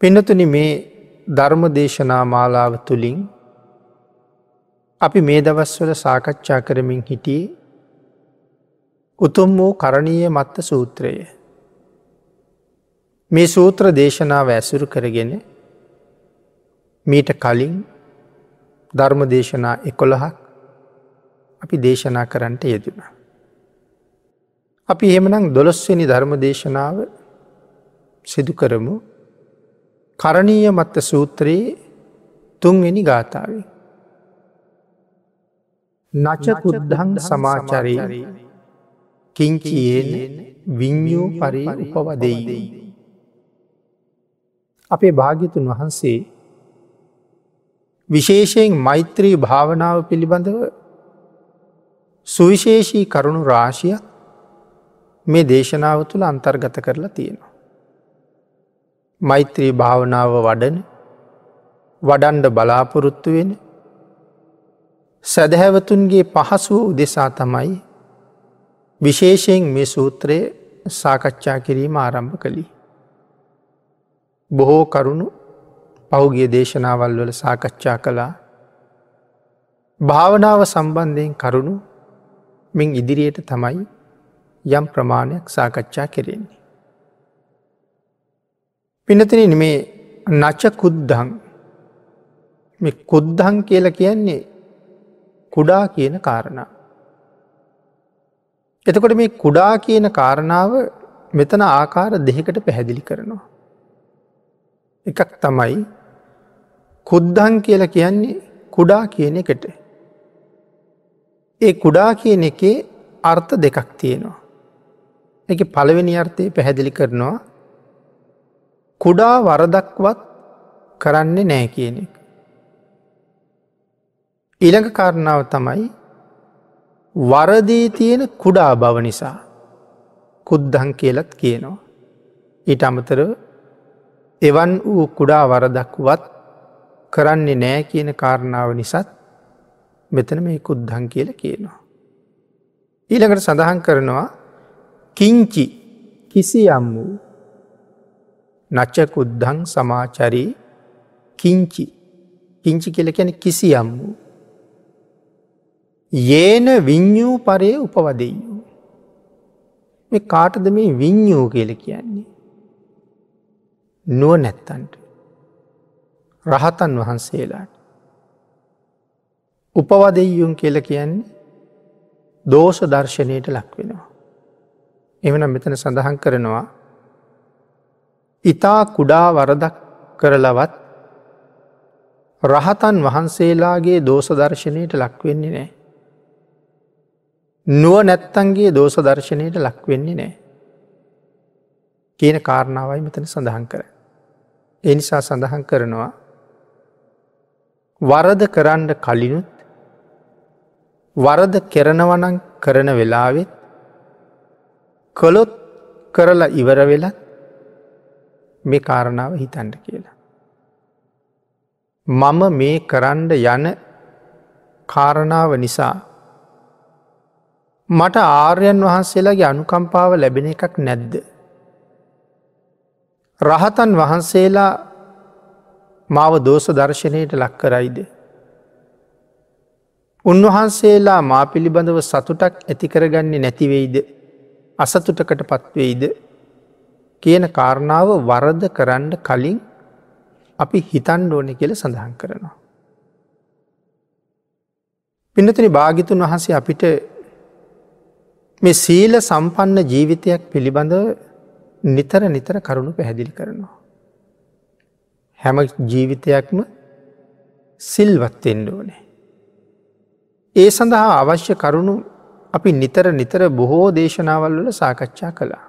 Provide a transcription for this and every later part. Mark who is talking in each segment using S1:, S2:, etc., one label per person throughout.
S1: පිනතුන මේ ධර්ම දේශනා මාලාව තුළින් අපි මේ දවස්වල සාකච්ඡා කරමින් හිටියේ උතුම් වූ කරණීය මත්ත සූත්‍රය. මේ සූත්‍ර දේශනාව ඇසුරු කරගෙන මීට කලින් ධර්ම දේශනා එකොළහක් අපි දේශනා කරන්නට යෙදුණ. අපි එහෙමනම් දොළොස්වනි ධර්ම දේශනාව සිදු කරමු කරණීය මත්ත සූත්‍රයේ තුන්වෙනි ගාථාවේ. නචකුද්ධං සමාචරී කිංචියෙන් විඤ්ඥූ පරි උපවදෙයි. අපේ භාගිතුන් වහන්සේ විශේෂයෙන් මෛත්‍රී භාවනාව පිළිබඳව සුවිශේෂී කරුණු රාශිය මේ දේශනාව තුළ අන්තර්ගත කරලා තියෙනවා. මෛත්‍රී භාවනාව වඩන වඩන්ඩ බලාපොරොත්තු වෙන සැදැහැවතුන්ගේ පහසුව උදෙසා තමයි විශේෂයෙන් මේ සූත්‍රය සාකච්ඡා කිරීම ආරම්භ කළි. බොහෝ කරුණු පෞගිය දේශනාවල් වල සාකච්ඡා කළා භාවනාව සම්බන්ධයෙන් කරුණු මින් ඉදිරියට තමයි යම් ප්‍රමාණයක් සාකච්ඡා කෙරෙන්නේ. පිනතින මේ නච කුද්දං මේ කුද්දං කියල කියන්නේ කුඩා කියන කාරණා. එතකොට මේ කුඩා කියන කාරණාව මෙතන ආකාර දෙකට පැහැදිලි කරනවා. එකක් තමයි කුද්දං කියල කියන්නේ කුඩා කියන එකට. ඒ කුඩා කියන එකේ අර්ථ දෙකක් තියෙනවා. එක පළවෙනි අර්ථය පැහැදිලි කරනවා කුඩා වරදක්වත් කරන්නේ නෑ කියන එක. ඉළඟ කාරණාව තමයි වරදී තියෙන කුඩා බව නිසා කුද්දහන් කියලත් කියනවා. ඊට අමතර එවන් වූ කුඩා වරදක්වත් කරන්නේ නෑ කියන කාරණාව නිසත් මෙතන මේ කුද්දහන් කියල කියනවා. ඊළඟට සඳහන් කරනවා කිංචි කිසි යම් වූ නච්චකුද්ධං සමාචරී කිංචි කිංචි කියල කැන කිසියම් වූ. ඒන විඤ්ඥූ පරය උපවදෙයූ. මේ කාටද මේ විඤ්ඥූ කියල කියන්නේ. නුව නැත්තන්ට. රහතන් වහන්සේලාට. උපවදෙයුම් කියල කියන්නේ දෝෂ දර්ශනයට ලක්වෙනවා. එමන මෙතන සඳහන් කරනවා ඉතා කුඩා වරදක් කරලවත් රහතන් වහන්සේලාගේ දෝසදර්ශනයට ලක්වෙන්නේ නෑ. නුව නැත්තන්ගේ දෝස දර්ශනයට ලක්වෙන්නේ නෑ. කියන කාරණාවයි මෙතන සඳහන් කර. එනිසා සඳහන් කරනවා වරද කරන්න කලිනුත් වරද කෙරනවනං කරන වෙලාවෙත් කොළොත් කරලා ඉවර වෙලත් මේ කාරණාව හිතන්ට කියලා. මම මේ කරන්ඩ යන කාරණාව නිසා මට ආර්යන් වහන්සේලාගේ අනුකම්පාව ලැබෙන එකක් නැද්ද. රහතන් වහන්සේලා මාව දෝෂ දර්ශනයට ලක් කරයිද. උන්වහන්සේලා මා පිළිබඳව සතුටක් ඇතිකරගන්නේ නැතිවෙයිද අසතුටකට පත්වෙයිද කියන කාරණාව වරද කරන්න කලින් අපි හිතන් ඕනෙ කියල සඳහන් කරනවා. පිනතන භාගිතුන් වහන්සේ අපිට මේ සීල සම්පන්න ජීවිතයක් පිළිබඳව නිතර නිතර කරුණු පැහැදිලි කරනවා. හැම ජීවිතයක්ම සිල්වත්තෙන්ඩ ඕනේ. ඒ සඳහා අවශ්‍ය කරුණු අපි නිතර නිතර බොහෝ දේශනාවල් වල සාකච්ඡා කළා.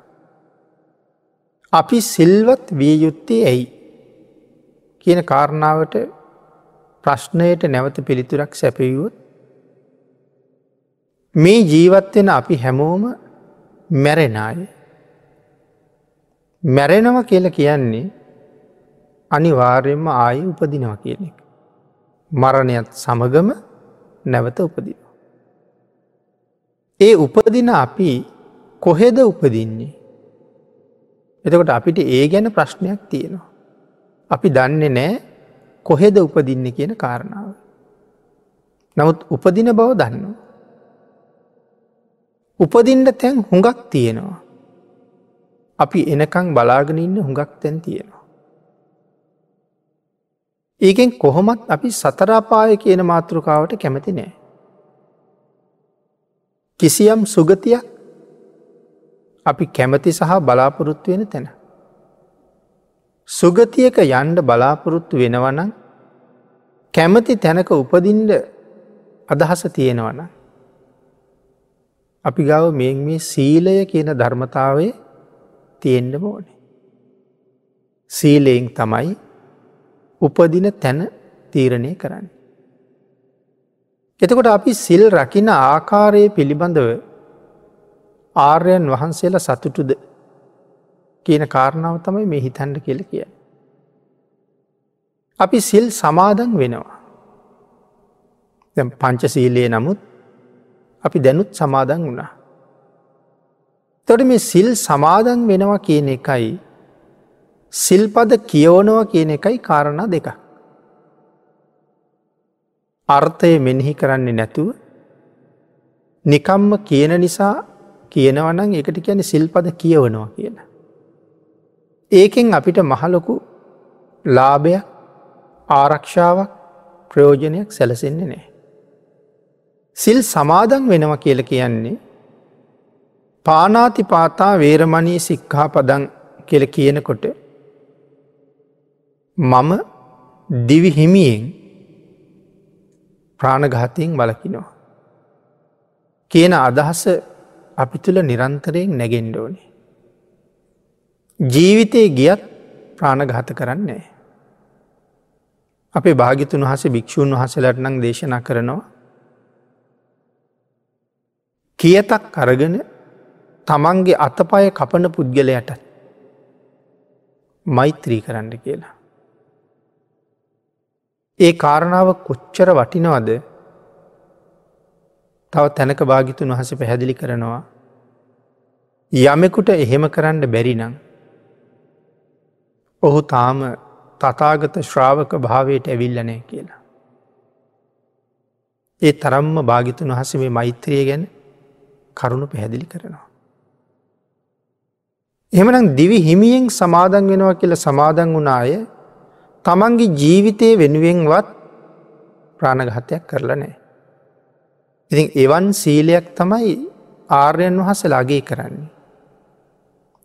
S1: අපි සිල්වත් විය යුත්තේ ඇයි කියන කාරණාවට ප්‍රශ්නයට නැවත පිළිතුරක් සැපයුවොත් මේ ජීවත්වෙන අපි හැමෝම මැරෙනාය මැරෙනව කියල කියන්නේ අනිවාර්යෙන්ම ආය උපදිනවා කියන එක. මරණයත් සමගම නැවත උපදින. ඒ උපදින අපි කොහෙද උපදින්නේ එතකොට අපිට ඒ ගැන ප්‍රශ්නයක් තියෙනවා. අපි දන්නේ නෑ කොහෙද උපදින්න කියන කාරණාව. නමුත් උපදින බව දන්නවා. උපදින්ට තැන් හුඟක් තියෙනවා. අපි එනකං බලාගෙන ඉන්න හුඟක් තැන් තියෙනවා. ඒකෙන් කොහොමත් අපි සතරාපාය කියන මාතෘකාවට කැමති නෑ. කිසියම් සුගතියක් අපි කැමති සහ බලාපොරොත්තු වෙන තැන. සුගතියක යන්ඩ බලාපොරොත්තු වෙනවනම් කැමති තැනක උපදින්ඩ අදහස තියෙනවන. අපි ගව මේ මේ සීලය කියන ධර්මතාවේ තියෙන්ඩ ඕනේ. සීලයෙන් තමයි උපදින තැන තීරණය කරන්න. එතකොට අපි සිල් රකින ආකාරයේ පිළිබඳව ආර්යන් වහන්සේලා සතුටුද කියන කාරණාව තමයි මේ හිතන්ඩ කියල කිය. අපි සිල් සමාදන් වෙනවා. පංචසීලයේ නමුත් අපි දැනුත් සමාදන් වුණා. තොට මේ සිල් සමාදන් වෙනවා කියන එකයි සිල්පද කියවනවා කියන එකයි කාරණ දෙක. අර්ථය මෙනෙහි කරන්නේ නැතුව නිකම්ම කියන නිසා කියනවනං එකට කියන සිල්පද කියවනවා කියන. ඒකෙන් අපිට මහලොකු ලාභයක් ආරක්ෂාවක් ප්‍රයෝජනයක් සැලසෙන්නේ නෑ. සිල් සමාදන් වෙනවා කියල කියන්නේ පානාති පාතා වේරමණී සික්හා පදන් කෙල කියනකොට මම දිවි හිමියෙන් ප්‍රාණඝාතයෙන් බලකිනවා. කියන අදහස අපි තුළ නිරන්තරයෙන් නැගෙන්ඩෝනේ. ජීවිතයේ ගියත් ප්‍රාණඝාත කරන්නේ. අපේ භාගිතුන් වහස භික්‍ෂූන් වහසලට නං දේශනා කරනවා. කියතක් අරගෙන තමන්ගේ අතපය කපන පුද්ගලයට මෛත්‍රී කරන්න කියලා. ඒ කාරණාව කොච්චර වටිනවද තව තැනක භාගිතුන් වහස පැහැදිලි කරනවා. යමෙකුට එහෙම කරන්න බැරිනං. ඔහු තාම තතාගත ශ්‍රාවක භාවයට ඇවිල්ලනෑ කියලා. ඒ තරම්ම භාගිතුන් වහස මේ මෛත්‍රය ගැන කරුණු පැහැදිලි කරනවා. එමනම් දිවි හිමියෙන් සමාදන් වෙනවා කියල සමාදන් වුණාය තමන්ගේ ජීවිතය වෙනුවෙන්වත් ප්‍රාණගහතයක් කරලා නෑ. ඉතින් එවන් සීලයක් තමයි ආර්යන් වහසලාගේ කරන්නේ.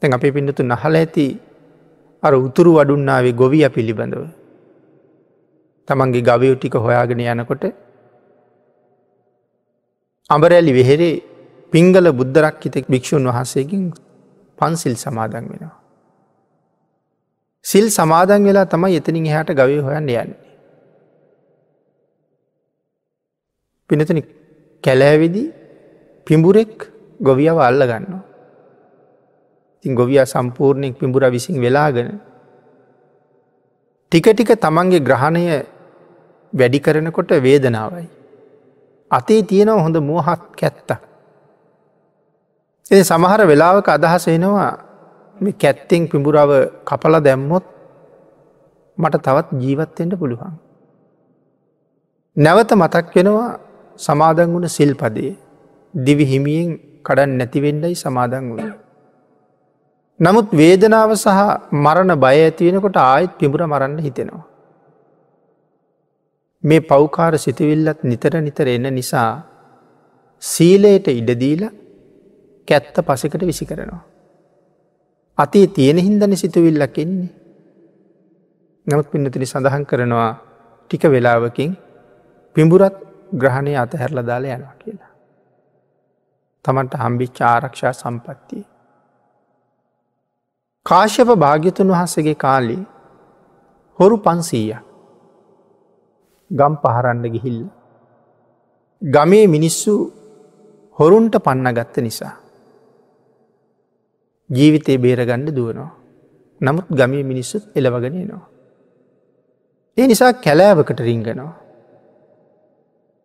S1: තැන් අපේ පිඩතු නහල ඇති අර උතුරු වඩුන්නාවේ ගොවිය පිළිබඳව. තමන්ගේ ගවයු ටික හොයාගෙන යනකොට අඹරැලි වෙහෙරේ පිංගල බුද්ධරක්කිතෙක් භික්‍ෂූන් වහන්සේකින් පන්සිල් සමාදන් වෙනවා. සිල් සමාදන් වෙලා තමයි එතනින් එහට ගවය හොයන්න යන්නේ. පිනතන කැලෑවිදි පිඹුරෙක් ගොවියව අල්ල ගන්නවා. තින් ගොවිය සම්පූර්ණයෙක් පිඹුර විසින් වෙලාගෙන ටික ටික තමන්ගේ ග්‍රහණය වැඩි කරනකොට වේදනාවයි. අතේ තියෙනව හොඳ මෝහත් කැත්ත. එ සමහර වෙලාවක අදහස එනවා මේ කැත්තෙන් පිඹුරව කපල දැම්මොත් මට තවත් ජීවත්තෙන්ට පුළුවන්. නැවත මතක් වෙනවා සමාදන් වුණ සිල්පදේ දිවි හිමියෙන් කඩන් නැතිවෙන්ඩයි සමාදන් වුණ. නමුත් වේදනාව සහ මරණ බය ඇතිවෙනකොට ආයෙත් පිඹුර මරන්න හිතෙනවා. මේ පෞකාර සිතුවිල්ලත් නිතර නිතර එන්න නිසා සීලයට ඉඩදීල කැත්ත පසකට විසි කරනවා. අතේ තියෙන හින්දන සිතුවිල්ලක් එන්නේ. නමුත් පින්නතිනි සඳහන් කරනවා ටික වෙලාවකින් පිඹුරත් ග්‍රහණය අතහැරල දාලා යනවා කියලා. තමන්ට හම්බිච් ආරක්ෂා සම්පත්තිය. කාශ්‍යප භාග්‍යතුන් වහන්සගේ කාලේ හොරු පන්සීය ගම් පහරන්න ගිහිල්ල. ගමේ මිනිස්සු හොරුන්ට පන්න ගත්ත නිසා. ජීවිතය බේරගණ්ඩ දුවනවා. නමුත් ගමේ මිනිස්සුත් එලවගෙනනවා. ඒ නිසා කැලෑවකට රිංගනවා.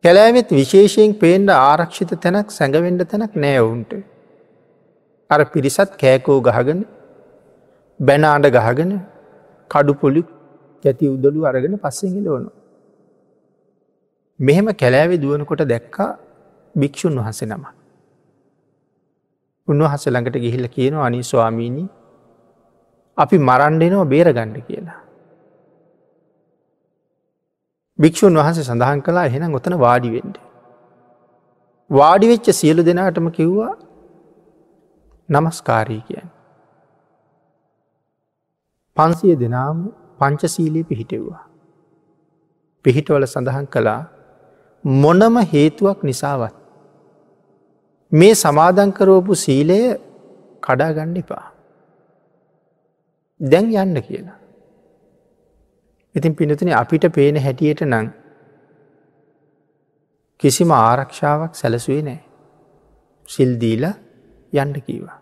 S1: කැලෑවෙත් විශේෂයෙන් පේන්ඩ ආරක්ෂිත තැනක් සැඟවෙන්ඩ තැනක් නෑවුන්ට. අර පිරිසත් කෑකෝ ගහගෙන බැනාඩ ගහගෙන කඩුපොලි කැති උදලු අරගෙන පස්සෙන් එලවනු. මෙහෙම කැලෑවේ දුවනකොට දැක්කා භික්‍ෂූන් වහස නම. උන්වහස ළඟට ගිහිල්ල කියනවා අනි ස්වාමීණී අපි මරන්ඩෙනව බේරගණ්ඩ කියලා. භික්‍ෂූන් වහන්සේ සඳහන් කලා එහෙනම් ඔතන වාඩිවෙන්ඩ. වාඩිවෙච්ච සියලු දෙනාටම කිව්වා නමස්කාරී කියන්. පන්සිය දෙනාම පංචසීලී පිහිටෙව්වා. පිහිටවල සඳහන් කළා මොනම හේතුවක් නිසාවත්. මේ සමාදංකරෝපු සීලය කඩා ගණ්ඩිපා. දැන් යන්න කියලා. ඉතින් පිනතුන අපිට පේන හැටියට නං කිසිම ආරක්ෂාවක් සැලසුවේ නෑ. සිල්දීල යන්ඩ කීවා.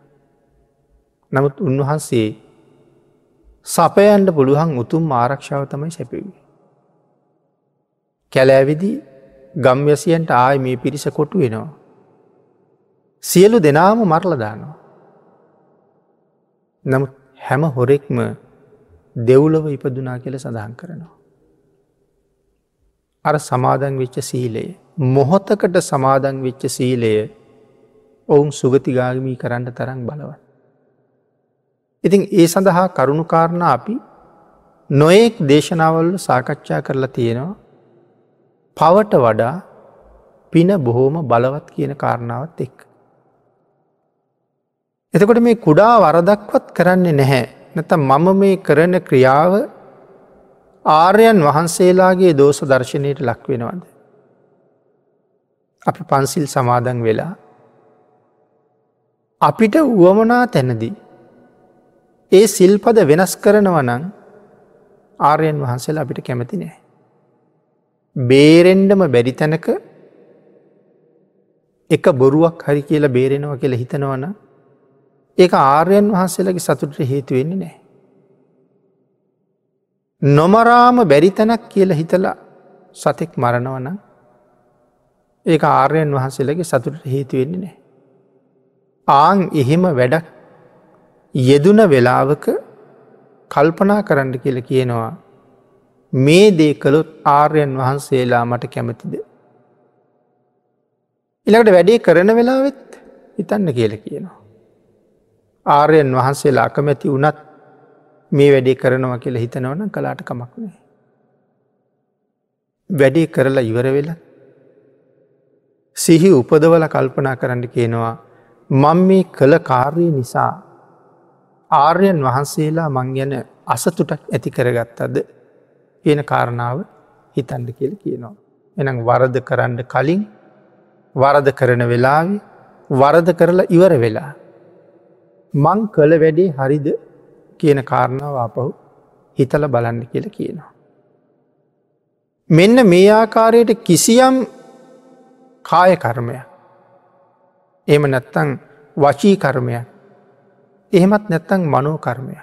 S1: නමුත් උන්වහන්සේ සපයන්ට පුළුවන් උතුම් ආරක්ෂාව තමයි සැපවී. කැලෑවිදි ගම්වැසියන්ට ආය මේ පිරිස කොටු වෙනවා. සියලු දෙනාම මරලදානවා. නමුත් හැම හොරෙක්ම දෙව්ලව ඉපදුනා කියල සඳහන් කරනවා. අර සමාදන් වෙච්ච සීලයේ මොහොතකට සමාදන් වෙච්ච සීලය ඔවුන් සුගතිගාගමී කරන්න තරම් බලවත්. ඉතින් ඒ සඳහා කරුණුකාරණ අපි නොයෙක් දේශනාවල්ල සාකච්ඡා කරලා තියෙනවා පවට වඩා පින බොහෝම බලවත් කියන කාරණාවත් එක්. එතකොට මේ කුඩා වරදක්වත් කරන්නේ නැහැ නැත මම මේ කරන ක්‍රියාව ආර්යන් වහන්සේලාගේ දෝෂ දර්ශනයට ලක්වෙනවද. අපි පන්සිල් සමාදන් වෙලා අපිට වුවමනා තැනදී ඒ සිල්පද වෙනස් කරනවනං ආර්යන් වහන්සේලා අපිට කැමති නෑ. බේරෙන්ඩම බැරි තැනක එක බොරුවක් හරි කියලා බේරෙනවා කියලා හිතනවන ඒ ආර්යන් වහන්සේලගේ සතුට හේතුවෙන්නේ නෑ. නොමරාම බැරි තැනක් කියලා හිතලා සතෙක් මරණවන ඒ ආර්යන් වහන්සේලගේ සතුට හේතුවෙන්නේ නෑ. ආං එහෙම වැඩක් යෙදුන වෙලාවක කල්පනා කරන්න කියල කියනවා මේ දේ කළොත් ආර්යන් වහන්සේලා මට කැමතිද. ඉළඟට වැඩේ කරන වෙලාවෙත් හිතන්න කියල කියනවා. ආර්යන් වහන්සේලා අකමැති වනත් මේ වැඩේ කරනවා කියලා හිතනවන කලාට කමක් නෑ. වැඩේ කරලා ඉවර වෙලා සිහි උපදවල කල්පනා කරන්න කියනවා මං මේ කළ කාර්ය නිසා ආර්යන් වහන්සේලා මං ගැන අසතුටක් ඇති කරගත්තද කියන කාරණාව හිතන්ඩ කියල කියනවා. එනම් වරද කරන්න කලින් වරද කරන වෙලාව වරද කරලා ඉවර වෙලා. මං කළ වැඩේ හරිද කියන කාරණාව අපහු හිතල බලන්න කියල කියනවා. මෙන්න මේ ආකාරයට කිසියම් කාය කර්මය එම නැත්තං වචී කර්මය එහෙමත් නැත්තං මනෝ කර්මය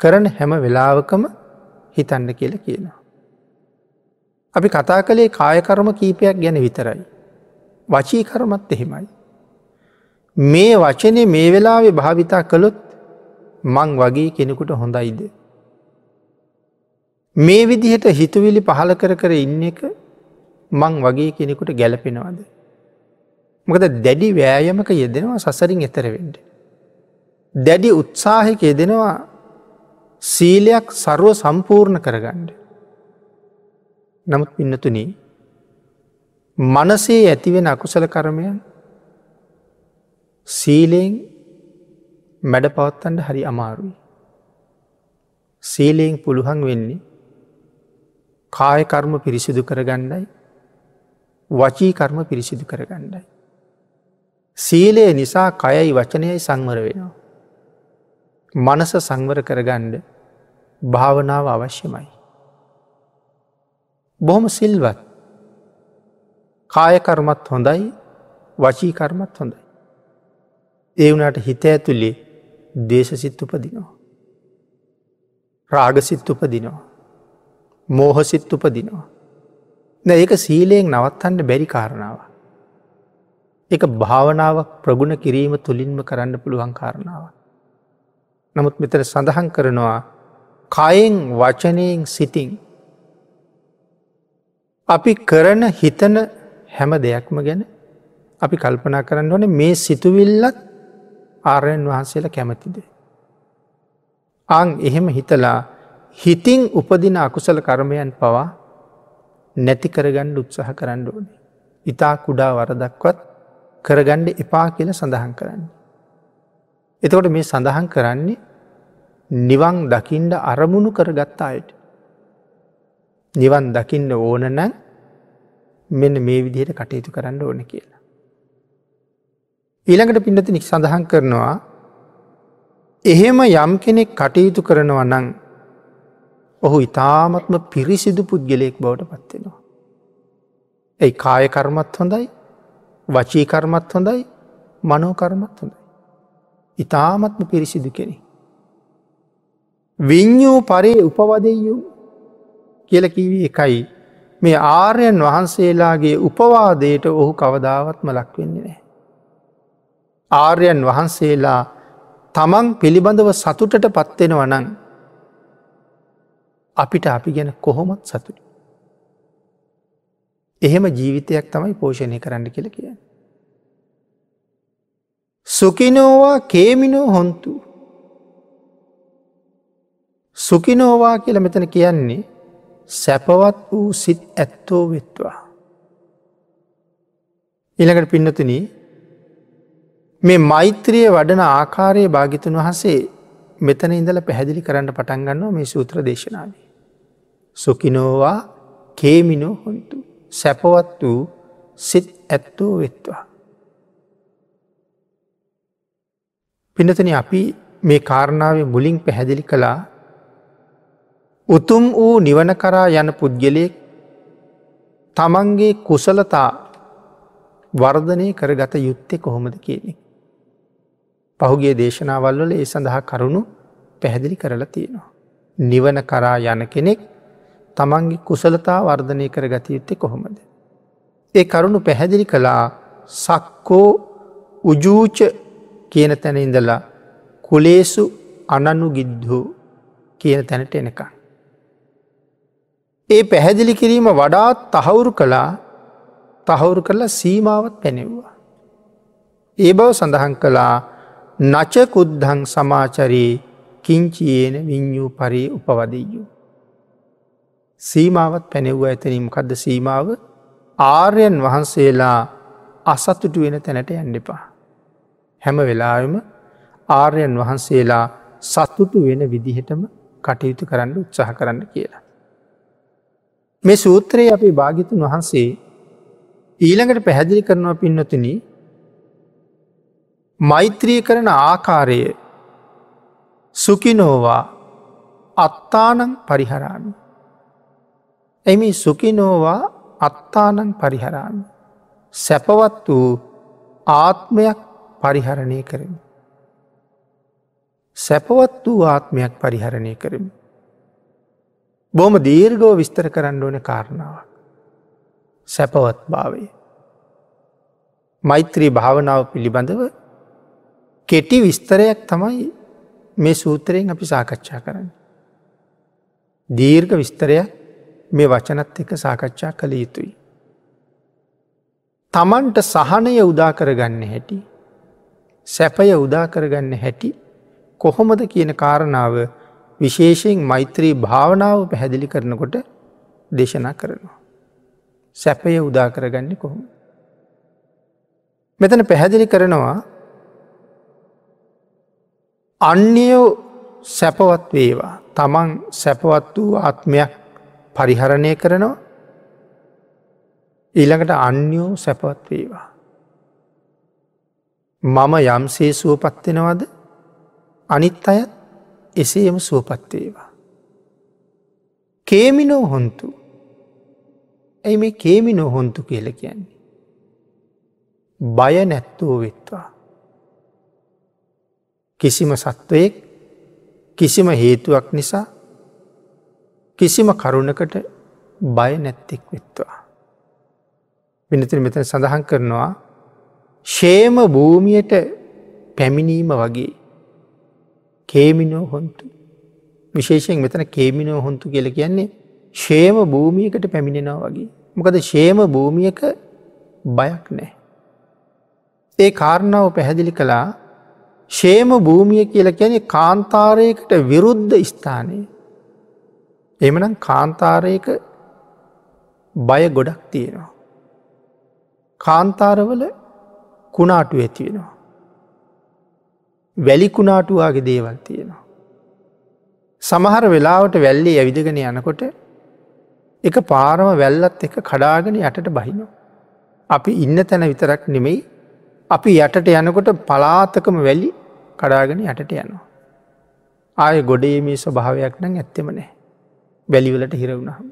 S1: කරන හැම වෙලාවකම හිතන්න කියල කියනවා. අපි කතා කළේ කායකර්ම කීපයක් ගැන විතරයි. වචී කරමත් එහෙමයි. මේ වචනය මේ වෙලාවෙ භාවිතා කළොත් මං වගේ කෙනෙකුට හොඳයිද. මේ විදිහට හිතුවිලි පහල කර කර ඉන්න එක මං වගේ කෙනෙකුට ගැලපෙනවාද. මොකද දැඩි වෑයමක යෙදෙනවා සසරින් එතරවෙන්ට. දැඩි උත්සාහක යෙදෙනවා සීලයක් සරුව සම්පූර්ණ කරගණ්ඩ. නමුත් පින්නතුන මනසේ ඇතිවෙන අකුසල කරමයන් සීලයෙන් මැඩ පවත්තන්ට හරි අමාරුයි. සීලයෙන් පුළුවන් වෙන්නේ කායකර්ම පිරිසිදු කරගණ්ඩයි වචී කර්ම පිරිසිදු කරගණ්ඩයි. සීලය නිසා කයයි වචනයයි සංවර වෙනවා. මනස සංවර කරගණ්ඩ භාවනාව අවශ්‍යමයි. බොහොම සිල්වත් කායකර්මත් හොඳයි වචීකර්මත් හොඳයි. ඒ වුණට හිත ඇතුළේ දේශසිත් උපදිනවා. රාගසිත් උපදිනවා. මෝහසිත් උපදිනවා. ඒක සීලයෙන් නවත්තන්න බැරි කාරණාව. එක භාවනාවක් ප්‍රගුණ කිරීම තුළින්ම කරන්න පුළුවන් කාරණාව. නමුත් මෙතර සඳහන් කරනවා කයෙන් වචනයෙන් සිටින් අපි කරන හිතන හැම දෙයක්ම ගැන අපි කල්පනා කරන්න ඕන මේ සිතුවිල්ලත් ආරයන් වහන්සේලා කැමතිද. අං එහෙම හිතලා හිතින් උපදින අකුසල කර්මයන් පවා නැති කරගන්න උත්සාහ කරන්න ඕනේ. ඉතා කුඩා වරදක්වත් කරගණ්ඩ එපා කියල සඳහන් කරන්න. එතකොට මේ සඳහන් කරන්නේ නිවන් දකිින්ට අරමුණු කරගත්ත අයට. නිවන් දකින්න ඕන නම් මෙන්න මේ විදිහයට කටයුතු කරන්න ඕන කියලා. ඊළඟට පිඩතිනික් සඳහන් කරනවා එහෙම යම් කෙනෙක් කටයුතු කරනවා නං ඔහු ඉතාමත්ම පිරිසිදු පුද්ගලයෙක් බවට පත්වෙනවා. ඇයි කායකර්මත් හොඳයි වචීකර්මත් හොඳයි මනෝකර්මත් හොඳයි. ඉතාමත්ම පිරිසිදු කෙනෙ. විඤ්ඥූ පරේ උපවදයු කියල කිවී එකයි මේ ආර්යන් වහන්සේලාගේ උපවාදයට ඔහු කවදාවත්ම ලක්වෙන්නේ නෑ. ආර්යන් වහන්සේලා තමන් පිළිබඳව සතුටට පත්වෙන වනන් අපිට අපි ගැන කොහොමත් සතුට. එහෙම ජීවිතයක් තමයි පෝෂණය කරන්න කියල කිය. සුකිනෝවා කේමිනෝ හොන්තු. සුකිනෝවා කියල මෙතන කියන්නේ සැපවත් වූ සිත් ඇත්තෝ වෙත්වා. ඉළඟට පින්නතුන මේ මෛත්‍රිය වඩන ආකාරයේ භාගිතුන් වහසේ මෙතන ඉඳල පැහැදිලි කරන්න පටන්ගන්නවා මේ සූත්‍ර දේශනාවේ. සුකිනෝවා කේමිනෝ හොන්තු සැපවත් වූ සිත් ඇත්තෝ වෙත්වා. පිනතන අපි මේ කාරණාව මුලින් පැහැදිලි කළා උතුම් වූ නිවන කරා යන පුද්ගලයෙක් තමන්ගේ කුසලතා වර්ධනය කරගත යුත්තේ කොහොමද කියන්නේ. පහුගේ දේශනාවල්වල ඒ සඳහා කරුණු පැහැදිලි කරලා තියෙනවා. නිවන කරා යන කෙනෙක් තමන්ගේ කුසලතා වර්ධනය කර ගතයුත්තේ කොහොමද. ඒ කරුණු පැහැදිලි කළා සක්කෝ උජූච කියන තැන ඉඳලා කුලේසු අනනු ගිද්ධූ කියන තැනට එනකා. ඒ පැහැදිලි කිරීම වඩාත් තහවුරු කළා තහවුරු කරලා සීමාවත් පැනෙව්වා. ඒ බව සඳහන් කළා නචකුද්ධං සමාචරයේ කිංචියේන විඤ්ඥූ පරී උපවදීයු. සීමාවත් පැනෙව්ව ඇතනීම කදද සීමාව ආර්යන් වහන්සේලා අසතුටු වෙන තැනට යන්නෙපා. හැම වෙලාම ආර්යන් වහන්සේලා සත්තුටු වෙන විදිහටම කටයුතු කරන්න උත්සාහ කරන්න කියලා. මේ සූත්‍රයේ අපේ භාගිතුන් වහන්සේ ඊළඟට පැහැදිලි කරනවා පින්නතින මෛත්‍රී කරන ආකාරය සුකිනෝවා අත්තානං පරිහරාමි. එමි සුකිනෝවා අත්තානං පරිහරාමි. සැපවත් වූ ආත්මයක් පරිහරණය කරමි. සැපවත් වූ ආත්මයක් පරිහරණය කරමි. බොහම දීර්ගෝ විස්තර කරන්න ඕන කාරණාවක්. සැපවත් භාවය. මෛත්‍රී භාවනාව පිළිබඳව කෙටි විස්තරයක් තමයි මේ සූත්‍රයෙන් අපි සාකච්ඡා කරන්න. දීර්ඝ විස්තරයක් මේ වචනත් එක සාකච්ඡා කළ යුතුයි. තමන්ට සහනය උදා කරගන්න හැටි. සැපය උදා කරගන්න හැටි කොහොමද කියන කාරණාව විශේෂයෙන් මෛත්‍රී භාවනාව පැහැදිලි කරනකොට දේශනා කරනවා. සැපය උදා කරගන්නේ කොහොම. මෙතන පැහැදිලි කරනවා අන්‍යයෝ සැපවත් වේවා තමන් සැපවත් වූ ආත්මයක් පරිහරණය කරනවා ඊළඟට අන්‍යෝ සැපවත් වේවා. මම යම්සේ සුවපත්වෙනවද අනිත් අයත් එසේම සුවපත්වේවා. කේමිනෝ හොන්තු ඇයි මේ කේමිනෝ හොන්තු කියල කියන්නේ. බය නැත්තෝ වෙත්වා. කිසිම සත්වයෙක් කිසිම හේතුවක් නිසා කිසිම කරුණකට බය නැත්තෙක් වෙත්වා. වෙනතින මෙතන සඳහන් කරනවා ශේම භූමියයට පැමිණීම වගේ කේමිනෝ හොන්තු විශේෂයෙන් මෙතන කේමිනෝ හොන්තු කියල කියන්නේ ශේම භූමියකට පැමිණෙනවා වගේ. මොකද ශේම භූමියක බයක් නෑ. ඒ කාරණාව පැහැදිලි කළා ශේම භූමිය කියල කියැනෙ කාන්තාරයකට විරුද්ධ ස්ථානය. එමනම් කාන්තාරයක බය ගොඩක් තියෙනවා. කාන්තාරවල කුණාටු ඇති වෙනවා. වැලිකුණාටුවාගේ දේවල් තියෙනවා. සමහර වෙලාවට වැල්ලේ ඇවිදගෙන යනකොට එක පාරම වැල්ලත් එක කඩාගෙන යටට බහිනෝ. අපි ඉන්න තැන විතරක් නෙමෙයි අපි යටට යනකොට පලාතකම වැලි කඩාගෙන යටට යනවා. ආය ගොඩේ මේ ස්වභාවයක් නම් ඇත්තෙම නෑ වැලිවලට හිරවුණහම.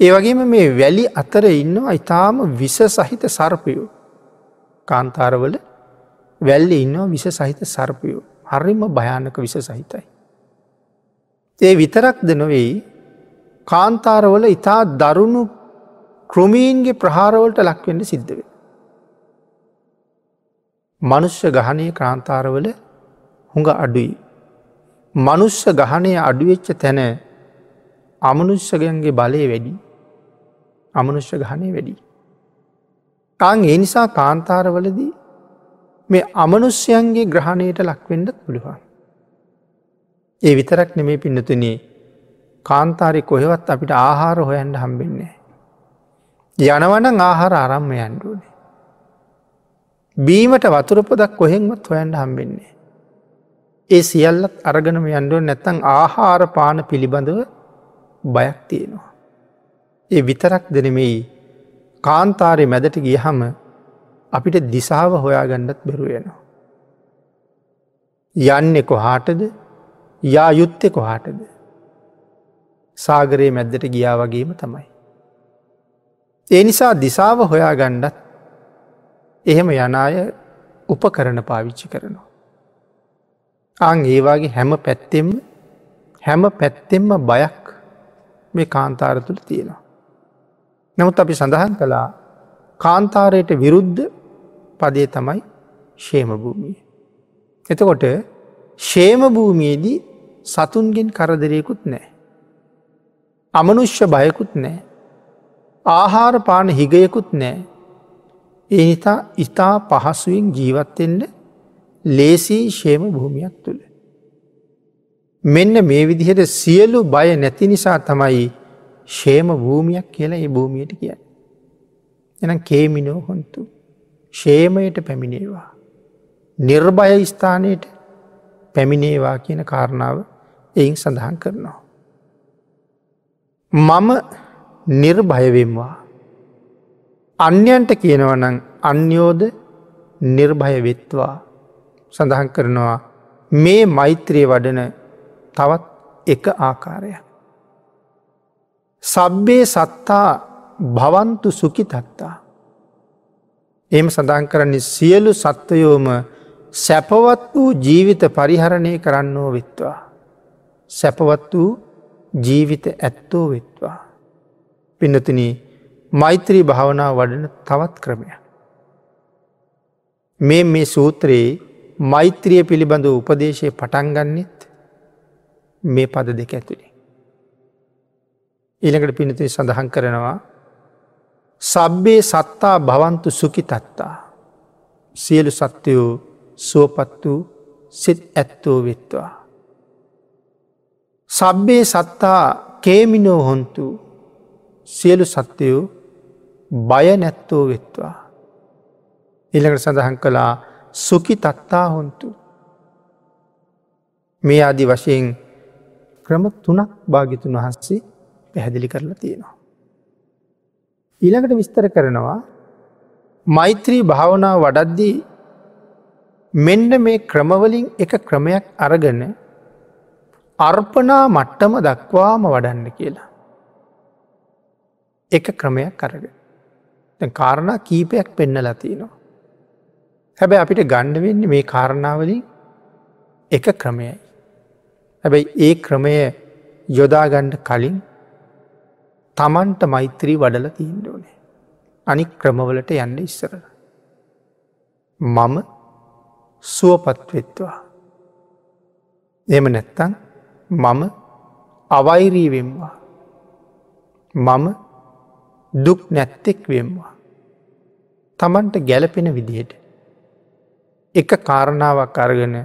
S1: ඒ වගේම මේ වැලි අතර ඉන්නවා ඉතාම විස සහිත සර්පයෝ කාන්තාරවල වැල්ල ඉන්නවා විස සහිත සර්පයෝ හරිම භයානක විස සහිතයි. ඒ විතරක්ද නොවෙයි කාන්තාරවල ඉතා දරුණු ක්‍රමීන්ගේ ප්‍රහාරවලට ලක්වෙන්න සිද්ධව. මනුෂ්‍ය ගහනය ක්‍රාන්තාරවල හුඟ අඩුයි. මනුෂ්‍ය ගහනය අඩුවෙච්ච තැන අමනුෂ්‍යගයන්ගේ බලය වැඩි අමනුෂ්‍ය ගහනය වැඩි. කාං ඒ නිසා කාන්තාරවලදී මේ අමනුෂ්‍යයන්ගේ ග්‍රහණයට ලක්වෙන්ඩ පුළුවන්. ඒ විතරක් නෙමේ පින්නතුනේ කාන්තාරය කොහෙවත් අපිට ආහාර හොයන්ට හම්බෙන්නේ. යනවන ආහාර අරම්ම යන්ඩුවනේ. බීමට වතුරපොදක් කොහෙන්වත් හොයන්ට හම්බෙන්නේ. ඒ සියල්ලත් අරගනම යන්ඩුව නැත්තං ආහාර පාන පිළිබඳව බයක් තියෙනවා. ඒ විතරක් දෙනෙමෙයි කාන්තාරය මැදට ගියහම අපිට දිසාව හොයාගන්නත් බැරුවයනවා. යන්න කොහාටද යා යුත්තෙ කොහාටද සාගරයේ මැද්දට ගියා වගේම තමයි. ඒ නිසා දිසාව හොයා ගණ්ඩත් එහෙම යනාය උපකරන පාවිච්චි කරනවා. අං ඒවාගේ හැම පැත්තෙම හැම පැත්තෙම්ම බයක් මේ කාන්තාර තුළ තියෙනවා. නමුත් අපි සඳහන් කළා කාන්තාරයට විරුද්ධ පදය තමයි ශේම භූමිය. එතකොට ශේම භූමියේදී සතුන්ගෙන් කරදරයකුත් නෑ. අමනුෂ්‍ය බයකුත් නෑ. ආහාර පාන හිගයකුත් නෑ. එනිතා ඉතා පහසුවෙන් ජීවත්වෙන්න ලේසී ශේම භූමියක් තුළ. මෙන්න මේ විදිහට සියලු බය නැති නිසා තමයි ශේම භූමියක් කියලා ඒ භූමියට කිය. එනම් කේමිනෝ හොන්තු ශේමයට පැමිණේවා. නිර්භය ස්ථානයට පැමිණේවා කියන කාරණාව එයින් සඳහන් කරනවා. මම නිර්භයවෙම්වා. අන්‍යන්ට කියනවනං අන්‍යෝද නිර්භය වෙත්වා සඳහන් කරනවා මේ මෛත්‍රයේ වඩන තවත් එක ආකාරයක්. සබ්බේ සත්තා භවන්තු සුකි තත්තා. එම සඳහන් කරන්නේ සියලු සත්වයෝම සැපවත් වූ ජීවිත පරිහරණය කරන්නෝ වෙත්වා. සැපවත් වූ ජීවිත ඇත්තෝ වෙත්වා. පින්නතින මෛත්‍රී භාවනාව වඩන තවත් ක්‍රමය. මේ මේ සූත්‍රයේ මෛත්‍රිය පිළිබඳ උපදේශය පටන්ගන්නෙත් මේ පද දෙක ඇතුළේ. ඊළඟට පිනති සඳහන් කරනවා සබ්බේ සත්තා භවන්තු සුකි තත්තා සියලු සත්‍යයෝ සුවපත් වූ සිත් ඇත්තෝ වෙත්වා. සබ්බේ සත්තා කේමිනෝ හොන්තු සියලු සත්‍යයෝ බය නැත්තෝ වෙත්වා. ඉළඟට සඳහන් කළා සුකි තත්තා හොන්තු. මේ ආදි වශයෙන් ක්‍රම තුනක් භාගිතුන් වහන්සේ පැහැදිලි කරලා තියෙනවා. ඊළඟට විස්තර කරනවා මෛත්‍රී භාවනාව වඩද්දී මෙන්න මේ ක්‍රමවලින් එක ක්‍රමයක් අරගන අර්පනා මට්ටම දක්වාම වඩන්න කියලා. එක ක්‍රමයක් අරග. කාරණා කීපයක් පෙන්න ලතිනවා. හැබැ අපිට ගණ්ඩ වෙන්නේ මේ කාරණාවලින් එක ක්‍රමයයි. හැබැයි ඒ ක්‍රමය යොදාගණ්ඩ කලින් තමන්ට මෛත්‍රී වඩල තීන්ඩෝනේ. අනික් ක්‍රමවලට යන්න ඉස්සර. මම සුවපත්වෙත්වා. එම නැත්තං මම අවෛරී වෙම්වා. මම දුක් නැත්තෙක් වෙම්වා. තමන්ට ගැලපෙන විදිහට. එක කාරණාවක් අරගෙන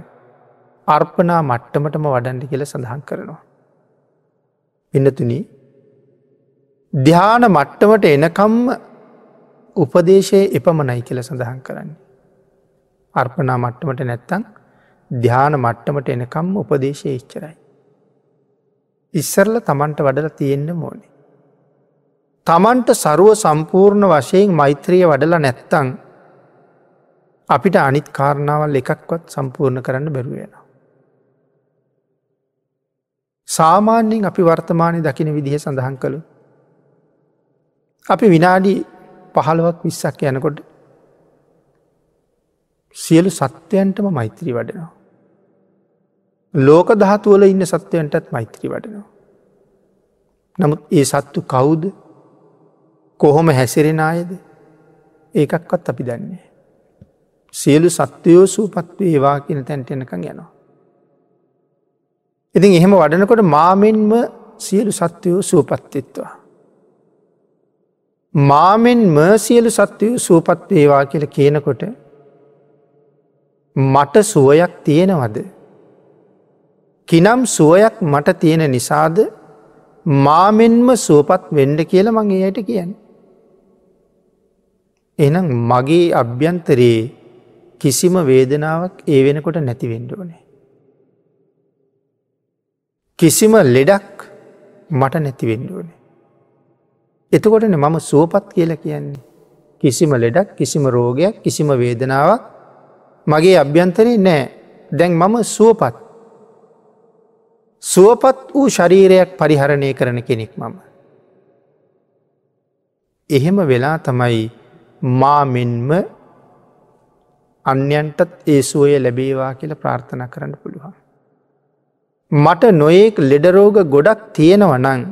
S1: අර්පනා මට්ටමටම වඩන්ඩි කියල සඳහන් කරනවා. එන්නතුනී ධ්‍යාන මට්ටමට එනකම්ම උපදේශය එපමනයි කියල සඳහන් කරන්නේ. අර්පනා මට්ටමට නැත්තං ධ්‍යාන මට්ටමට එනකම් උපදේශය ඉච්චරයි. ඉස්සරල තමන්ට වඩල තියෙන්න්න මෝනේ. තමන්ට සරුව සම්පූර්ණ වශයෙන් මෛත්‍රිය වඩලා නැත්තං අපිට අනිත් කාරණාවල් එකක්වත් සම්පූර්ණ කරන්න බැරුවෙන. සාමාන්‍යයෙන් අපි වර්තමානය දකින විදිහ සඳහන් කළු. අපි විනාඩි පහළවක් විස්සක් යනකොට සියලු සත්‍යයන්ටම මෛත්‍රී වඩනවා. ලෝක දහතුවල ඉන්න සත්‍යයන්ටත් මෛත්‍රී වඩනවා. නමුත් ඒ සත්තු කවුද කොහොම හැසිරෙන අයද ඒකක්වත් අපි දන්නේ. සියලු සත්‍යයෝ සූපත් වේවා කියන තැන්ට එනකං යනවා. ඉතින් එහෙම වඩනකොට මාමෙන්ම සියලු සත්‍යයෝ සූපත්තිත්වා. මාමෙන්ම සියලු සත්‍යයෝ සූපත් වේවා කියල කියනකොට මට සුවයක් තියෙනවද. කිනම් සුවයක් මට තියෙන නිසාද මාමෙන්ම සුවපත් වෙන්ඩ කියල මගේ යට කියන්න. එනම් මගේ අභ්‍යන්තරයේ කිසිම වේදනාවක් ඒ වෙනකොට නැතිවෙන්ඩෝනේ. කිසිම ලෙඩක් මට නැතිවෙන්ඩෝනේ. එතකොටන මම සුවපත් කියල කියන්නේ. කිසිම ලෙඩක් කිසිම රෝගයක් කිසිම වේදනාවක් මගේ අභ්‍යන්තරේ නෑ දැන් මම සුවපත්. සුවපත් වූ ශරීරයක් පරිහරණය කරන කෙනෙක් මම. එහෙම වෙලා තමයි මාමෙන්ම අන්‍යන්ටත් ඒ සුවය ලැබේවා කියල ප්‍රාර්ථනා කරන්න පුළුවන්. මට නොයෙක් ලෙඩරෝග ගොඩක් තියෙනව නං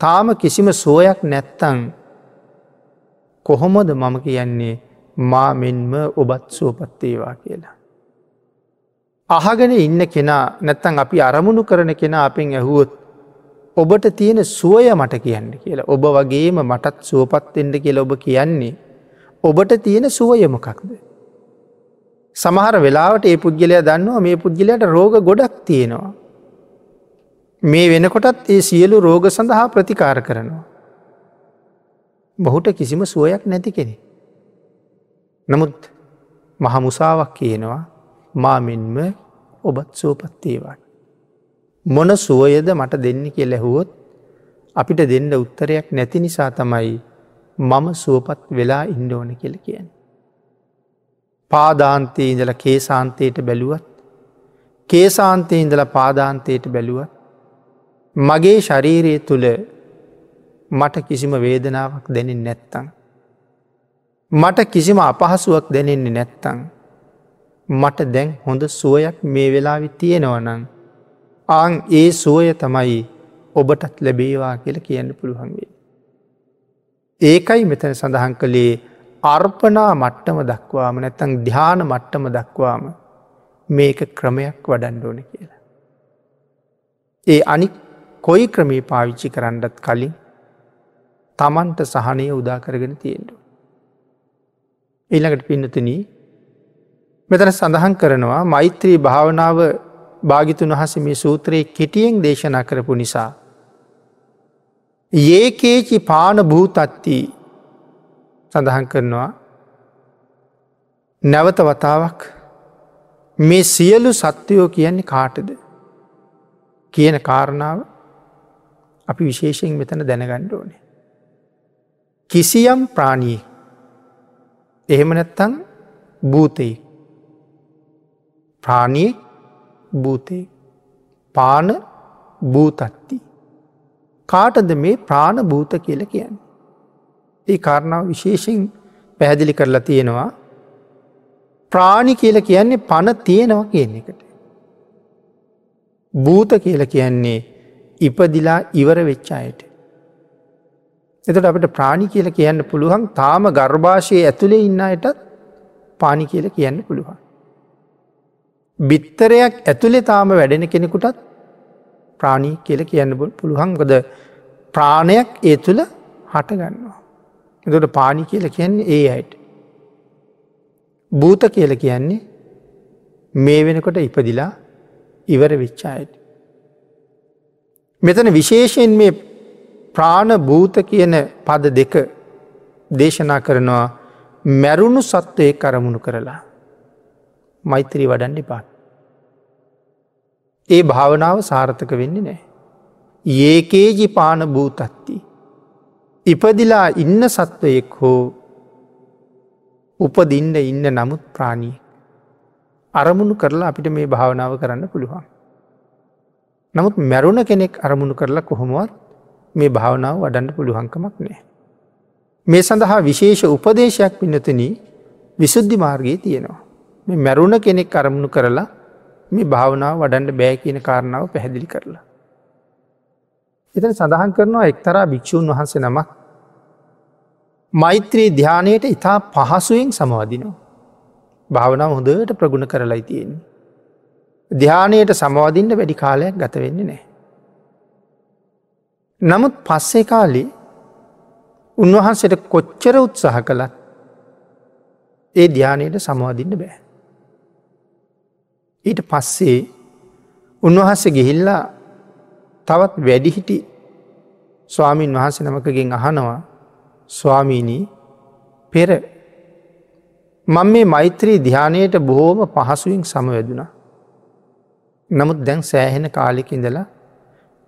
S1: තාම කිසිම සුවයක් නැත්තං කොහොමද මම කියන්නේ මා මෙන්ම ඔබත් සුවපත්තේවා කියලා. අහගෙන ඉන්න කෙනා නැත්තං අපි අරමුණු කරන කෙනා අපෙන් ඇහුවොත් ඔබට තියෙන සුවය මට කියන්න කියලා ඔබ වගේම මටත් සුවපත්තෙන්ට කියල ඔබ කියන්නේ ඔබට තියෙන සුවයමකක්ද. සමහර වෙලාවට ඒ පුද්ගලයා දන්නවා මේ පුද්ගලයට රෝග ගොඩක් තියෙනවා. මේ වෙනකොටත් ඒ සියලු රෝග සඳහා ප්‍රතිකාර කරනවා. බොහුට කිසිම සුවයක් නැති කෙනෙ. නමුත් මහමුසාවක් කියනවා මාමෙන්ම ඔබත් සුවපත්තේවාට. මොන සුවයද මට දෙන්න කිය ලැහුවොත් අපිට දෙන්න උත්තරයක් නැති නිසා තමයි මම සුවපත් වෙලා ඉන්ඩෝන කෙල කියන්න. පාදාන්තයේ ඉඳල කේසාන්තයට බැලුවත් කේසාන්තය ඉඳල පාදාන්තයට බැලුවත් මගේ ශරීරය තුළ මට කිසිම වේදනාවක් දැනෙන් නැත්තං. මට කිසිම අපහසුවක් දැනෙන්නේ නැත්තං. මට දැන් හොඳ සුවයක් මේ වෙලාවි තියෙනවනං. ආං ඒ සුවය තමයි ඔබටත් ලැබේවා කියල කියන්න පුළුවන්ගේ. ඒකයි මෙතන සඳහන් කළේ අර්පනා මට්ටම දක්වාම නැත්තං ධ්‍යාන මට්ටම දක්වාම මේක ක්‍රමයක් වඩන්ඩෝන කියලා. ඒ අනික් කොයි ක්‍රමී පාවිච්චි කරන්නත් කලින් තමන්ට සහනය උදා කරගෙන තියෙන්ඩු. ඊළඟට පින්නතුන මෙතන සඳහන් කරනවා මෛත්‍රී භාවනාව භාගිතුන් වහස මේ සූත්‍රයේ කෙටියෙන් දේශනා කරපු නිසා. ඒකේචි පාන භූතත්ති සඳහන් කරනවා නැවත වතාවක් මේ සියලු සත්‍යයෝ කියන්නේ කාටද කියන කාරණාව අපි විශේෂයෙන් මෙතන දැනගණ්ඩ ඕනේ. කිසියම් ප්‍රාණී එහෙම නැත්තං භූතයි ප්‍රාණී භූතය පාන භූතත්ති. කාටද මේ ප්‍රාණ භූත කියල කියන්න. ඒ කාරණාව විශේෂෙන් පැහැදිලි කරලා තියෙනවා ප්‍රාණි කියල කියන්නේ පණ තියෙනවා කියන එකට. භූත කියල කියන්නේ ඉපදිලා ඉවර වෙච්චායට. එතට අපට ප්‍රාණි කියල කියන්න පුළුවන් තාම ගර්භාෂය ඇතුළේ ඉන්න අයටත් පානි කියල කියන්න පුළුවන්. බිත්තරයක් ඇතුළේ තාම වැඩෙන කෙනෙකුටත් ප්‍රාණී කියල කියන්න පුළුවන්ගොද ප්‍රාණයක් ඒ තුළ හටගන්නවා. එතට පානි කියල කියන්නේ ඒ අයට. භූත කියල කියන්නේ මේ වෙනකොට ඉපදිලා ඉවර විච්චායට. මෙතන විශේෂයෙන් මේ ප්‍රාණ භූත කියන පද දෙක දේශනා කරනවා මැරුණු සත්වය කරමුණු කරලා මෛත්‍රී වඩන්ඩි පාත්. ඒ භාවනාව සාර්ථක වෙන්නේ නෑ. ඒකේජි පාන භූතත්ති. ඉපදිලා ඉන්න සත්වයෙක් හෝ උපදින්න ඉන්න නමුත් ප්‍රාණී. අරමුණු කරලා අපිට මේ භාවනාව කරන්න පුළුවන්. නමුත් මැරුණ කෙනෙක් අරමුණු කරලා කොහොමුවත් මේ භාවනාව වඩන්න පුළුවන්කමක් නෑ. මේ සඳහා විශේෂ උපදේශයක් පින්නතන විසුද්ධි මාර්ගයේ තියෙනවා. මේ මැරුණ කෙනෙක් අරමුණු කරලා මේ භාවනාව වඩන්ඩ බෑ කියන කාරණාව පැහැදිලි කරලා. එතන සඳහන් කරනවා එක්තරා භික්‍ෂූන් වහන්සේ නමක් මෛත්‍රී ධ්‍යානයට ඉතා පහසුවෙන් සමවදිනවා. භාවනාව හොඳට ප්‍රගුණ කරලයි තියෙන්නේ. ධ්‍යානයට සමවදින්න වැඩි කාලයක් ගත වෙන්නේ නෑ. නමුත් පස්සේ කාලේ උන්වහන්සට කොච්චර උත්සාහ කළත් ඒ ධ්‍යානයට සමවදින්න බෑ. ඊට පස්සේ උන්වහන්සේ ගිහිල්ලා තවත් වැඩිහිටි ස්වාමීන් වහන්ස නමකගෙන් අහනවා ස්වාමීණී පෙර මං මේ මෛත්‍රී ධ්‍යානයට බොහෝම පහසුවෙන් සමවැදුනා. නමුත් දැන් සෑහෙන කාලෙක ඉඳලා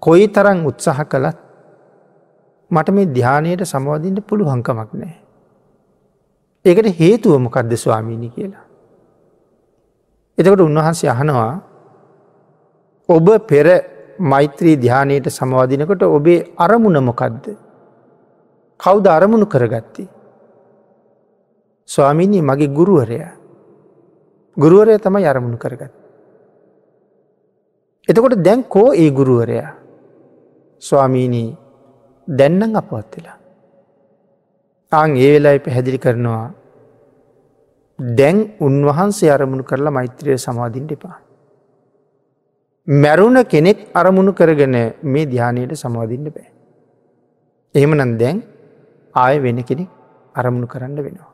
S1: කොයි තරං උත්සාහ කළත් මට මේ ධ්‍යානයට සමවදින්න පුළුවන්කමක් නෑ. ඒකට හේතුව මොකක්ද ස්වාමීණි කියලා. එතකට උන්වහන්සේ අහනවා ඔබ පෙර මෛත්‍රී ධ්‍යානයට සමවදිනකොට ඔබේ අරමුණ මොකක්ද. කවුද අරමුණු කරගත්ති. ස්වාමිනී මගේ ගුරුවරය ගුරුවරය තමයි අරමුණු කරගත්. එතකොට දැන් කෝ ඒ ගුරුවරයා ස්වාමීනී දැන්නන් අපවත් වෙලා. ආං ඒ වෙලායි පැහැදිලි කරනවා දැන් උන්වහන්සේ අරමුණු කරලා මෛත්‍රය සමාධින්ට එපා. මැරුණ කෙනෙක් අරමුණු කරගෙන මේ ධ්‍යානයට සමාධින්න බෑ. එහෙමනන් දැන් ආය වෙන කෙනෙක් අරමුණු කරන්න වෙනවා.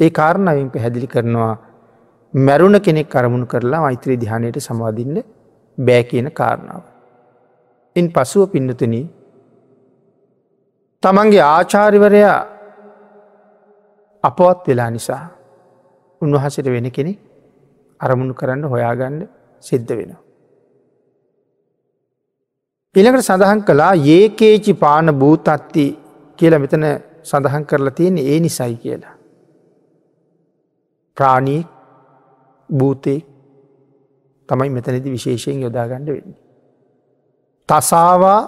S1: ඒ කාරණාවෙන් පැහැදිලි කරනවා මැරුණ කෙනෙක් අරමුණු කරලා මෛත්‍රී ධ්‍යානයට සමාධින්න බෑ කියන කාරණාව. ඉන් පසුව පින්නතුන තමන්ගේ ආචාරිවරයා අපවත් වෙලා නිසා උන්වහසට වෙන කෙනෙ අරමුණු කරන්න හොයාගන්න සිද්ධ වෙනවා. පිළකට සඳහන් කලා ඒකේචි පාන භූතත්ති කියලා මෙතන සඳහන් කරලා තියෙන ඒ නිසයි කියලා. ප්‍රාණීක් භූතයෙක් තමයි මෙතනති විශේෂයෙන් යොදාගණඩ වෙන්නේ. තසාවා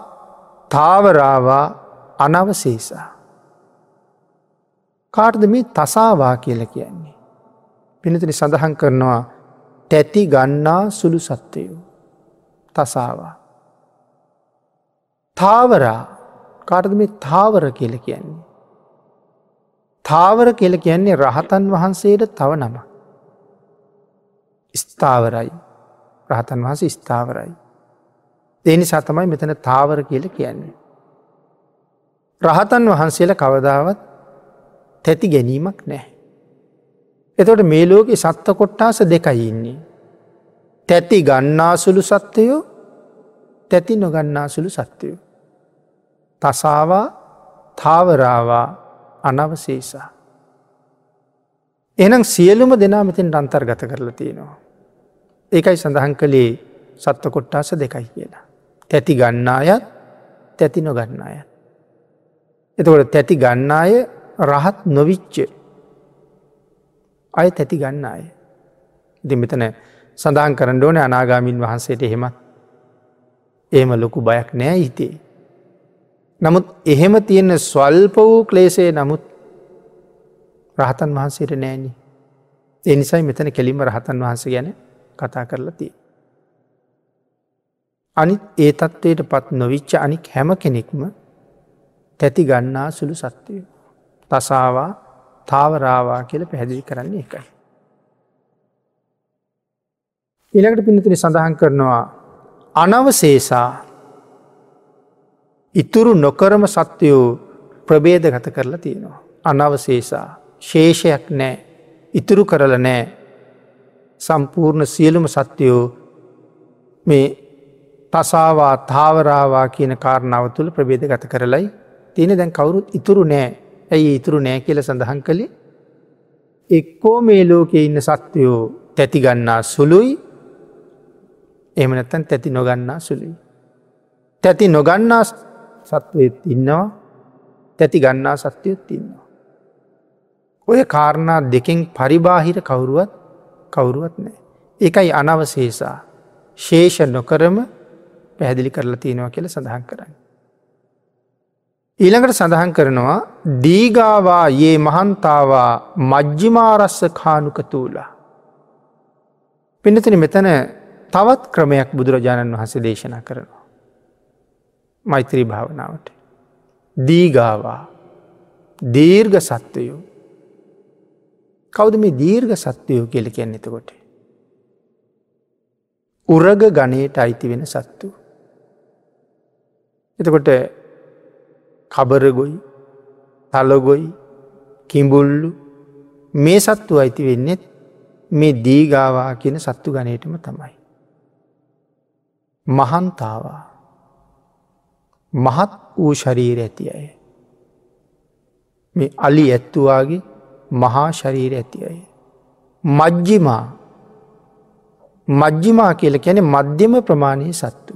S1: තාවරාවා අනවසේසා. කාටද මේ තසාවා කියල කියන්නේ. පිනතින සඳහන් කරනවා තැති ගන්නා සුළු සත්වයෝ තසාවා. තාවරා කාටද මේ තාවර කියල කියන්නේ. තාවර කියල කියන්නේ රහතන් වහන්සේට තව නම. ස්ථාවරයි රහතන් වහස ස්ථාවරයි. දෙනි සතමයි මෙතන තාවර කියල කියන්නේ. රහතන් වහන්සේල කවදාවත් තැති ගැනීමක් නෑ. එතොට මේ ලෝකෙ සත්ත කොට්ටාස දෙකයි ඉන්නේ. තැති ගන්නාසුළු සත්වයෝ තැති නොගන්නාසුළු සත්වයෝ. තසාවා තාවරාවා අනවසේසා. එනම් සියලුම දෙනා මෙතින් අන්තර්ගත කරලා තියෙනවා. ඒකයි සඳහන් කළේ සත්ව කොට්ටාස දෙකයි කියලා. තැති ගන්නායත් තැති නොගන්නාය. එතකොට තැති ගන්නාය රහත් නොවිච්ච අය තැති ගන්න අය. ඉති මෙතන සඳහන් කරන්න ඕන අනාගාමින් වහන්සේට එහෙමත් එහෙම ලොකු බයක් නෑ හිතේ. නමුත් එහෙම තියෙන ස්වල්ප වූ ක්ලේසේ නමුත් රහතන් වහන්සේට නෑනි. එනිසයි මෙතන කෙලිම රහතන් වහන්ස ගැන කතා කරලා තිය. අනිත් ඒ තත්ත්වයට පත් නොවිච්ච අනික් හැම කෙනෙක්ම තැති ගන්නා සුළු සත්වය. තසාවා තාවරාවා කියල පැහැදිලි කරන්නේ එකයි. ඉළඟට පිනතින සඳහන් කරනවා අනවසේසා ඉතුරු නොකරම සත්වයෝ ප්‍රබේද ගත කරලා තියෙනවා. අනවශේෂා ශේෂයක් නෑ ඉතුරු කරල නෑ සම්පූර්ණ සියලුම සත්‍යයෝ මේ තසාවා තාවරාවා කියන කාරණාව තුළ ප්‍රබේද ගත කරලයි තියෙන දැන් කවුරුත් ඉතුරු නෑ ඇයි ඉතුරු නෑ කියල සඳහන් කළේ එක්කෝ මේ ලෝකෙ ඉන්න සත්වයෝ තැතිගන්නා සුළුයි එමනත්තන් තැති නොගන්නා සුළුයි. තැති නොගන්නා සත්වයත් ඉන්නවා තැති ගන්නා සත්‍යයත් ඉන්නවා. ඔය කාරණා දෙකෙන් පරිබාහිර කවුරුවත් කවුරුවත් නෑ. එකයි අනවශේෂා ශේෂ නොකරම පැහැදිලි කරලා තියෙනවා කියල සඳහන් කරන්න. ඊළඟට සඳහන් කරනවා දීගාවා ඒ මහන්තාවා මජ්ජිමාරස්ස කානුක තූලා. පිනතින මෙතන තවත් ක්‍රමයක් බුදුරජාණන් වහස දේශනා කරනවා. මෛත්‍රී භාවනාවට. දීගාවා දීර්ග සත්වයෝ කවුද මේ දීර්ඝ සත්වයෝ කියල කියන්න එතකොට. උරග ගනයට අයිති වෙන සත්තු. එතකොට කබරගොයි තලගොයි කිඹුල්ලු මේ සත්තු අයිති වෙන්නෙත් මේ දීගාවා කියන සත්තු ගනයටම තමයි. මහන්තාවා මහත් වූ ශරීර ඇති අය. මේ අලි ඇත්තුවාගේ මහා ශරීර ඇති අය. මජ්ජිමා මජ්ජිමා කියල කැනෙ මධ්‍යම ප්‍රමාණය සත්තු.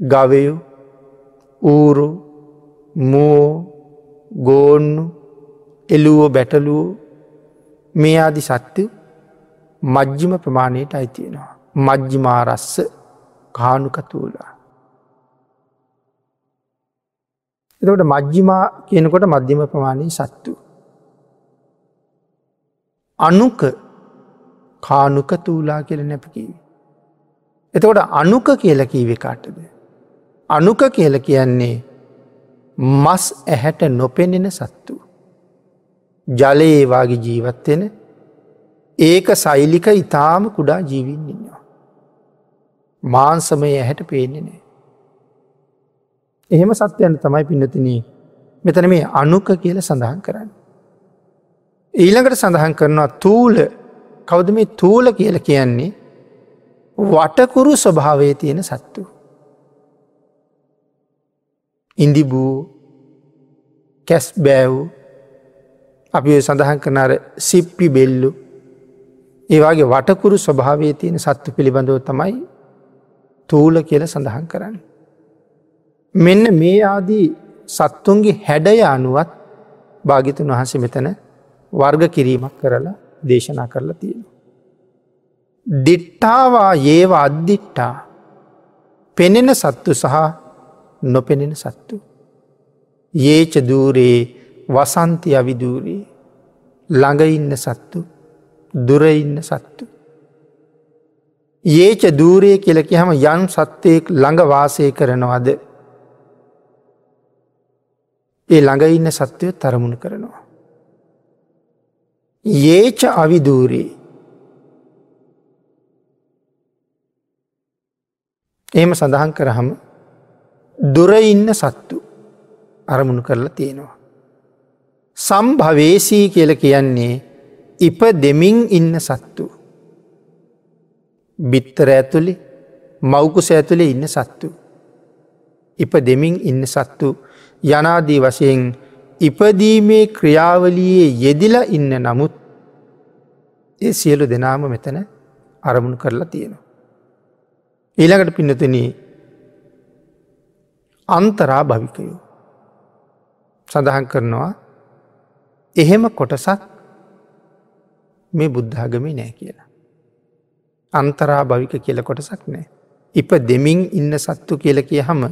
S1: ගවයු ඌරු මෝ ගෝන්නු එලුවෝ බැටලුවෝ මේ ආදි සත්‍යය මජ්ජිම ප්‍රමාණයට අයිතියෙනවා. මජ්ජිමාරස්ස කානුකතුූලා. එතකට මජ්ජිමා කියනකොට මධ්‍යම ප්‍රමාණය සත්තු. අනුක කානුක තූලා කියල නැපකිව. එතකොට අනුක කියල කීවෙ කාටද. අනුක කියල කියන්නේ මස් ඇහැට නොපෙනෙන සත්තු. ජලයේවාගේ ජීවත්වෙන ඒක සෛලික ඉතාම කුඩා ජීවින් ඉන්නවා. මාන්සමය ඇහැට පේන්නේ නෑ. එහෙම සත්‍යයන් තමයි පින්නතිනී මෙතන මේ අනුක කියල සඳහන් කරන්න. ඊළඟට සඳහන් කරනවා තූල කවද මේ තූල කියල කියන්නේ වටකුරු ස්වභාවය තියෙන සත්තු. ඉන්දිබූ කැස් බෑව් අපි සඳහන් කරනර සිප්පි බෙල්ලු ඒවාගේ වටකුරු ස්වභාවය තියෙන සත්තු පිළිබඳව තමයි තූල කියල සඳහන් කරන්න. මෙන්න මේ ආදී සත්තුන්ගේ හැඩය අනුවත් භාගිතුන් වහස මෙතන වර්ග කිරීමක් කරලා දේශනා කරලා තියෙන. දිට්ටාවා ඒව අද්දිට්ටා පෙනෙන සත්තු සහ නොපෙනෙන සත්තු. ඒච දූරේ වසන්ති අවිදූරී ළඟඉන්න සත්තු දුරඉන්න සත්තු. ඒච දූරේ කියලකි හම යන් සත්වයෙක් ළඟ වාසය කරනවද ඒ ළඟඉන්න සත්වය තරමුණ කරනවා. ඒච අවිදූරී එහෙම සඳහන් කරහම දුරඉන්න සත්තු අරමුණු කරලා තියෙනවා. සම්භවේසී කියල කියන්නේ ඉප දෙමින් ඉන්න සත්තු. බිත්තර ඇතුළි මෞකුස ඇතුළේ ඉන්න සත්තු. ඉප දෙමින් ඉන්න සත්තු යනාදී වශයෙන් ඉපදීමේ ක්‍රියාවලියේ යෙදිලා ඉන්න නමුත් ඒ සියලු දෙනාම මෙතන අරමුණු කරලා තියෙනවා. ඊළඟට පින්නතන අන්තරා භවිකයෝ සඳහන් කරනවා එහෙම කොටසක් මේ බුද්ධාගමි නෑ කියලා. අන්තරා භවික කියල කොටසක් නෑ. ඉප දෙමින් ඉන්න සත්තු කියල කිය හම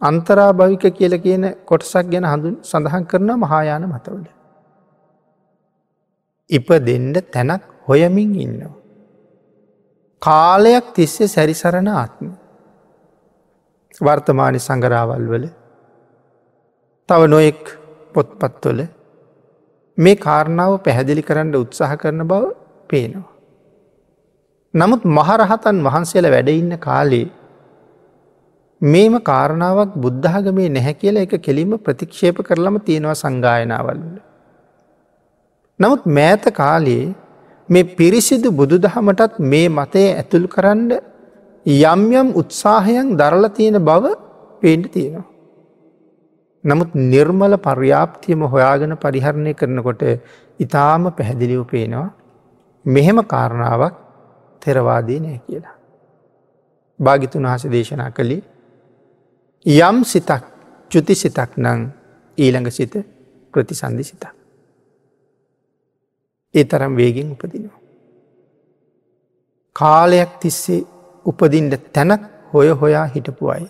S1: අන්තරා භවික කියල කියන කොටසක් ගැන හඳුන් සඳහන් කරන මහායාන මතවල. ඉප දෙන්ඩ තැනක් හොයමින් ඉන්නවා. කාලයක් තිස්සේ සැරිසරණ ආත්ම. වර්තමානි සඟරාවල් වල තව නොයෙක් පොත්පත්වල මේ කාරණාව පැහැදිලි කරන්න උත්සාහ කරන බව පේනවා. නමුත් මහරහතන් වහන්සේල වැඩඉන්න කාලේ මේම කාරණාවක් බුද්ධාගමේ නැහැ කියලා එක කෙලින්ම ප්‍රතික්ෂේප කරලම තියෙනවා සංගායනාවල්ල. නමුත් මෑත කාලයේ මේ පිරිසිදු බුදු දහමටත් මේ මතය ඇතුල් කරන්න යම් යම් උත්සාහයන් දරල තියෙන බව පේන්ට තියෙනවා. නමුත් නිර්මල පර්යාප්තියම හොයාගෙන පරිහරණය කරනකොට ඉතාම පැහැදිලිව පේනවා මෙහෙම කාරණාවක් තෙරවාදී නෑ කියලා. භාගිතුන් වහස දේශනා කළේ යම් සිතක් චුති සිතක් නං ඊළඟ සිත ප්‍රතිසන්ධි සිතක්. ඒ තරම් වේගෙන් උපදිනවා. කාලයක් තිස්සේ උපදින්ට තැනක් හොය හොයා හිටපු අයි.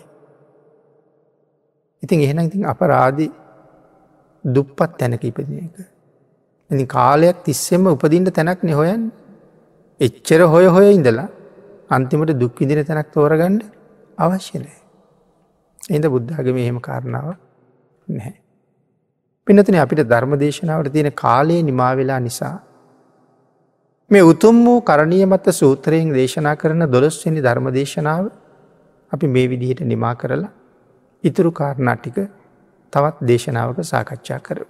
S1: ඉතින් එහෙන ඉතින් අපරාධි දුප්පත් තැනක ඉපදින එක. ඉනි කාලයක් තිස්සෙම උපදින්ට තැනක් නෙහොයන් එච්චර හොය හොය ඉඳලා අන්තිමට දුක්විදින තැනක් තෝරගන්න අවශ්‍යනය. එද බුද්ධාගම එහෙම කාරණාව නැහැ. පිනතන අපිට ධර්ම දේශනාවට තියෙන කාලයේ නිමාවෙලා නිසා. මේ උතුම් වූ කරණය මත සූත්‍රයෙන් දේශනා කරන දොළොස්වනි ධර්ම දේශනාව අපි මේ විදිහට නිමා කරලා ඉතුරු කාරණා ටික තවත් දේශනාවක සාකච්ඡා කර.